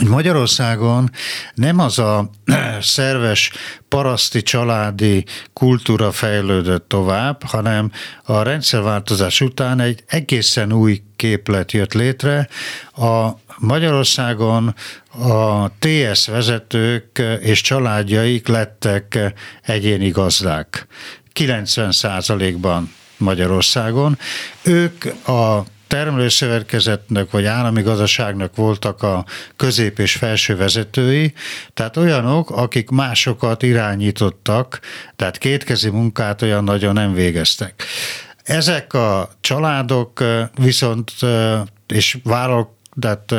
Magyarországon nem az a <clears throat> szerves paraszti családi kultúra fejlődött tovább, hanem a rendszerváltozás után egy egészen új képlet jött létre. A Magyarországon a TS vezetők és családjaik lettek egyéni gazdák. 90% ban Magyarországon. Ők a termelőszövetkezetnek vagy állami gazdaságnak voltak a közép és felső vezetői, tehát olyanok, akik másokat irányítottak, tehát kétkezi munkát olyan nagyon nem végeztek. Ezek a családok viszont és vállal, tehát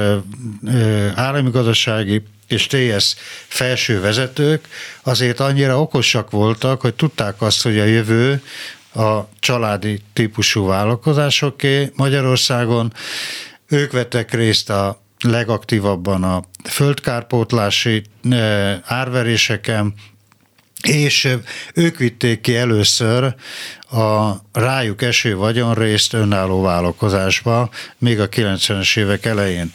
állami gazdasági és TS felső vezetők azért annyira okosak voltak, hogy tudták azt, hogy a jövő a családi típusú vállalkozásoké Magyarországon. Ők vettek részt a legaktívabban a földkárpótlási eh, árveréseken, és ők vitték ki először a rájuk eső vagyonrészt önálló vállalkozásba, még a 90-es évek elején.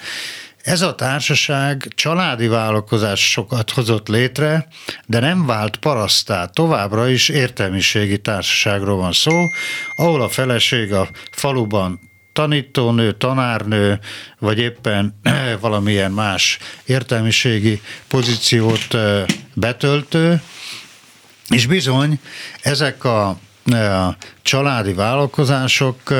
Ez a társaság családi vállalkozásokat hozott létre, de nem vált parasztá. Továbbra is értelmiségi társaságról van szó, ahol a feleség a faluban tanítónő, tanárnő, vagy éppen valamilyen más értelmiségi pozíciót betöltő, és bizony ezek a, a családi vállalkozások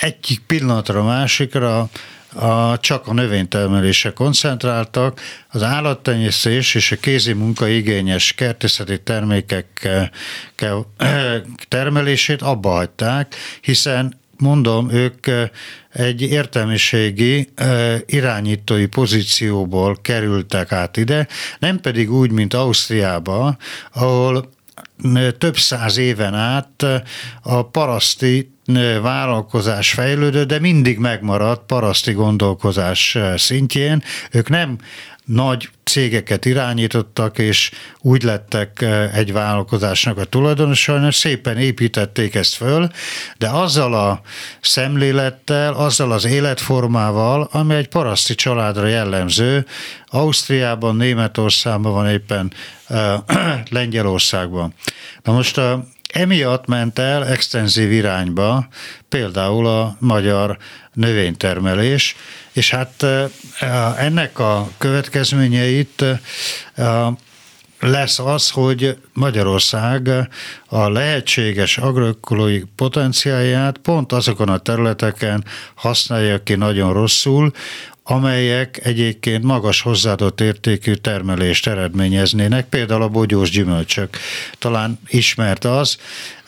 egyik pillanatra másikra a, csak a növénytermelésre koncentráltak, az állattenyésztés és a kézi munka igényes kertészeti termékek <clears throat> termelését abba hagyták, hiszen mondom, ők egy értelmiségi irányítói pozícióból kerültek át ide, nem pedig úgy, mint Ausztriába, ahol több száz éven át a paraszti vállalkozás fejlődött, de mindig megmaradt paraszti gondolkozás szintjén. Ők nem nagy cégeket irányítottak, és úgy lettek egy vállalkozásnak a tulajdonosai, hanem szépen építették ezt föl, de azzal a szemlélettel, azzal az életformával, ami egy paraszti családra jellemző, Ausztriában, Németországban van éppen <clears throat> Lengyelországban. Na most a Emiatt ment el extenzív irányba például a magyar növénytermelés, és hát ennek a következményeit lesz az, hogy Magyarország a lehetséges agroökológiai potenciáját pont azokon a területeken használja ki nagyon rosszul, amelyek egyébként magas hozzáadott értékű termelést eredményeznének, például a bogyós gyümölcsök. Talán ismert az,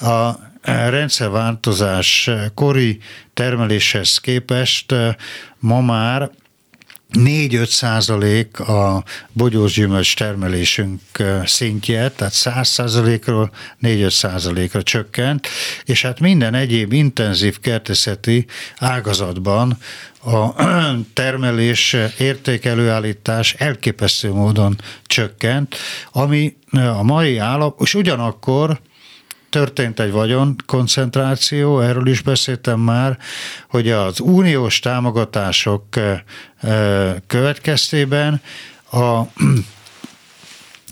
a rendszerváltozás kori termeléshez képest ma már 4-5 százalék a bogyós gyümölcs termelésünk szintje, tehát 100 százalékról 4-5 százalékra csökkent, és hát minden egyéb intenzív kertészeti ágazatban a <clears throat> termelés értékelőállítás elképesztő módon csökkent, ami a mai állap, és ugyanakkor történt egy vagyon koncentráció, erről is beszéltem már, hogy az uniós támogatások következtében a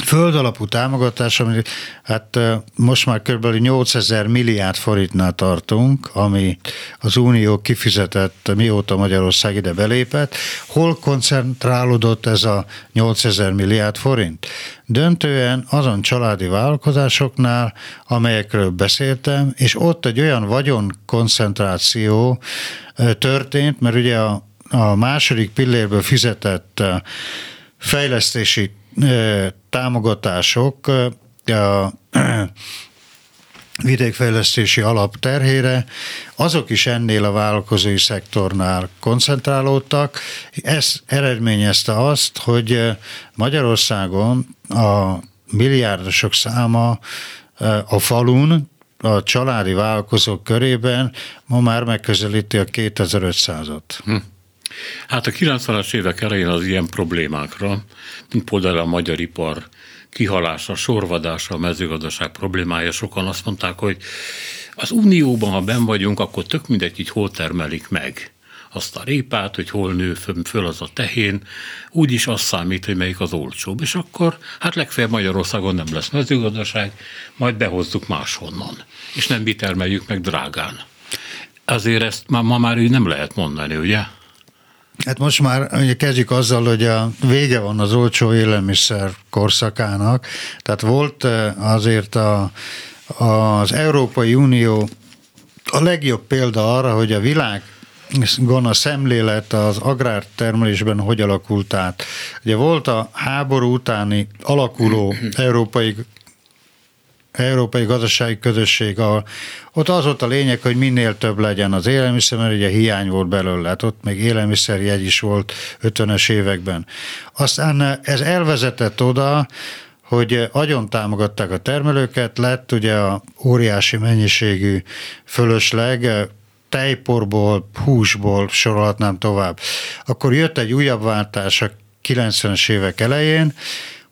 földalapú támogatás, ami hát most már kb. 8000 milliárd forintnál tartunk, ami az Unió kifizetett, mióta Magyarország ide belépett. Hol koncentrálódott ez a 8000 milliárd forint? Döntően azon családi vállalkozásoknál, amelyekről beszéltem, és ott egy olyan vagyon koncentráció történt, mert ugye a, a második pillérből fizetett fejlesztési támogatások a vidékfejlesztési alap terhére, azok is ennél a vállalkozói szektornál koncentrálódtak. Ez eredményezte azt, hogy Magyarországon a milliárdosok száma a falun, a családi vállalkozók körében ma már megközelíti a 2500-at. Hm. Hát a 90-es évek elején az ilyen problémákra, mint például a magyar ipar kihalása, sorvadása, a mezőgazdaság problémája, sokan azt mondták, hogy az Unióban, ha ben vagyunk, akkor tök mindegy, hogy hol termelik meg azt a répát, hogy hol nő föl az a tehén, úgyis azt számít, hogy melyik az olcsóbb. És akkor hát legfeljebb Magyarországon nem lesz mezőgazdaság, majd behozzuk máshonnan. És nem mi termeljük meg drágán. Azért ezt ma, ma már így nem lehet mondani, ugye? Hát most már ugye kezdjük azzal, hogy a vége van az olcsó élelmiszer korszakának, tehát volt eh, azért a, az Európai Unió a legjobb példa arra, hogy a világ a szemlélet az agrártermelésben hogy alakult át. Ugye volt a háború utáni alakuló <clears throat> európai Európai Gazdasági Közösség, ahol ott az volt a lényeg, hogy minél több legyen az élelmiszer, mert ugye hiány volt belőle, hát ott még élelmiszerjegy is volt 50-es években. Aztán ez elvezetett oda, hogy agyon támogatták a termelőket, lett ugye a óriási mennyiségű fölösleg, tejporból, húsból sorolhatnám tovább. Akkor jött egy újabb váltás a 90-es évek elején,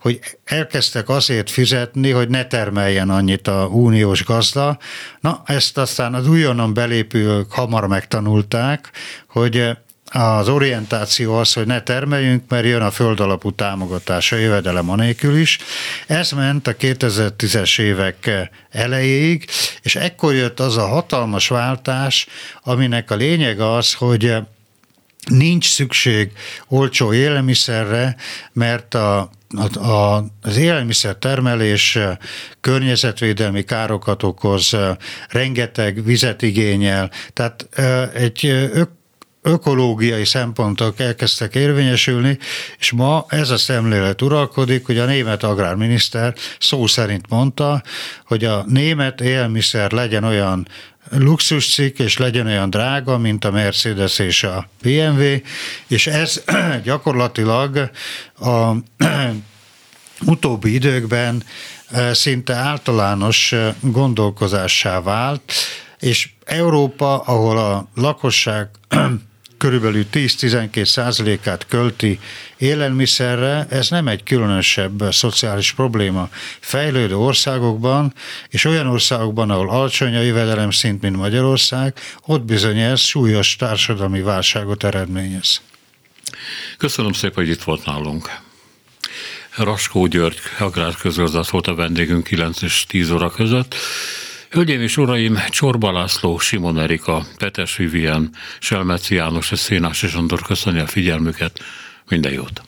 hogy elkezdtek azért fizetni, hogy ne termeljen annyit a uniós gazda. Na, ezt aztán az újonnan belépők hamar megtanulták, hogy az orientáció az, hogy ne termeljünk, mert jön a földalapú támogatás a jövedelem anélkül is. Ez ment a 2010-es évek elejéig, és ekkor jött az a hatalmas váltás, aminek a lényeg az, hogy nincs szükség olcsó élelmiszerre, mert a az élelmiszer termelés környezetvédelmi károkat okoz, rengeteg vizet igényel, tehát egy ök, ökológiai szempontok elkezdtek érvényesülni, és ma ez a szemlélet uralkodik, hogy a német agrárminiszter szó szerint mondta, hogy a német élelmiszer legyen olyan luxuscikk, és legyen olyan drága, mint a Mercedes és a BMW, és ez <clears throat> gyakorlatilag a <clears throat> utóbbi időkben eh, szinte általános eh, gondolkozássá vált, és Európa, ahol a lakosság <clears throat> körülbelül 10-12 százalékát költi élelmiszerre, ez nem egy különösebb szociális probléma. Fejlődő országokban, és olyan országokban, ahol alacsony a jövedelem szint, mint Magyarország, ott bizony ez súlyos társadalmi válságot eredményez. Köszönöm szépen, hogy itt volt nálunk. Raskó György agrárközgazdász volt a vendégünk 9 és 10 óra között. Hölgyeim és uraim, Csorba László, Simon Erika, Petes Vivien, Selmeci János és Szénás és Andor köszönni a figyelmüket. Minden jót!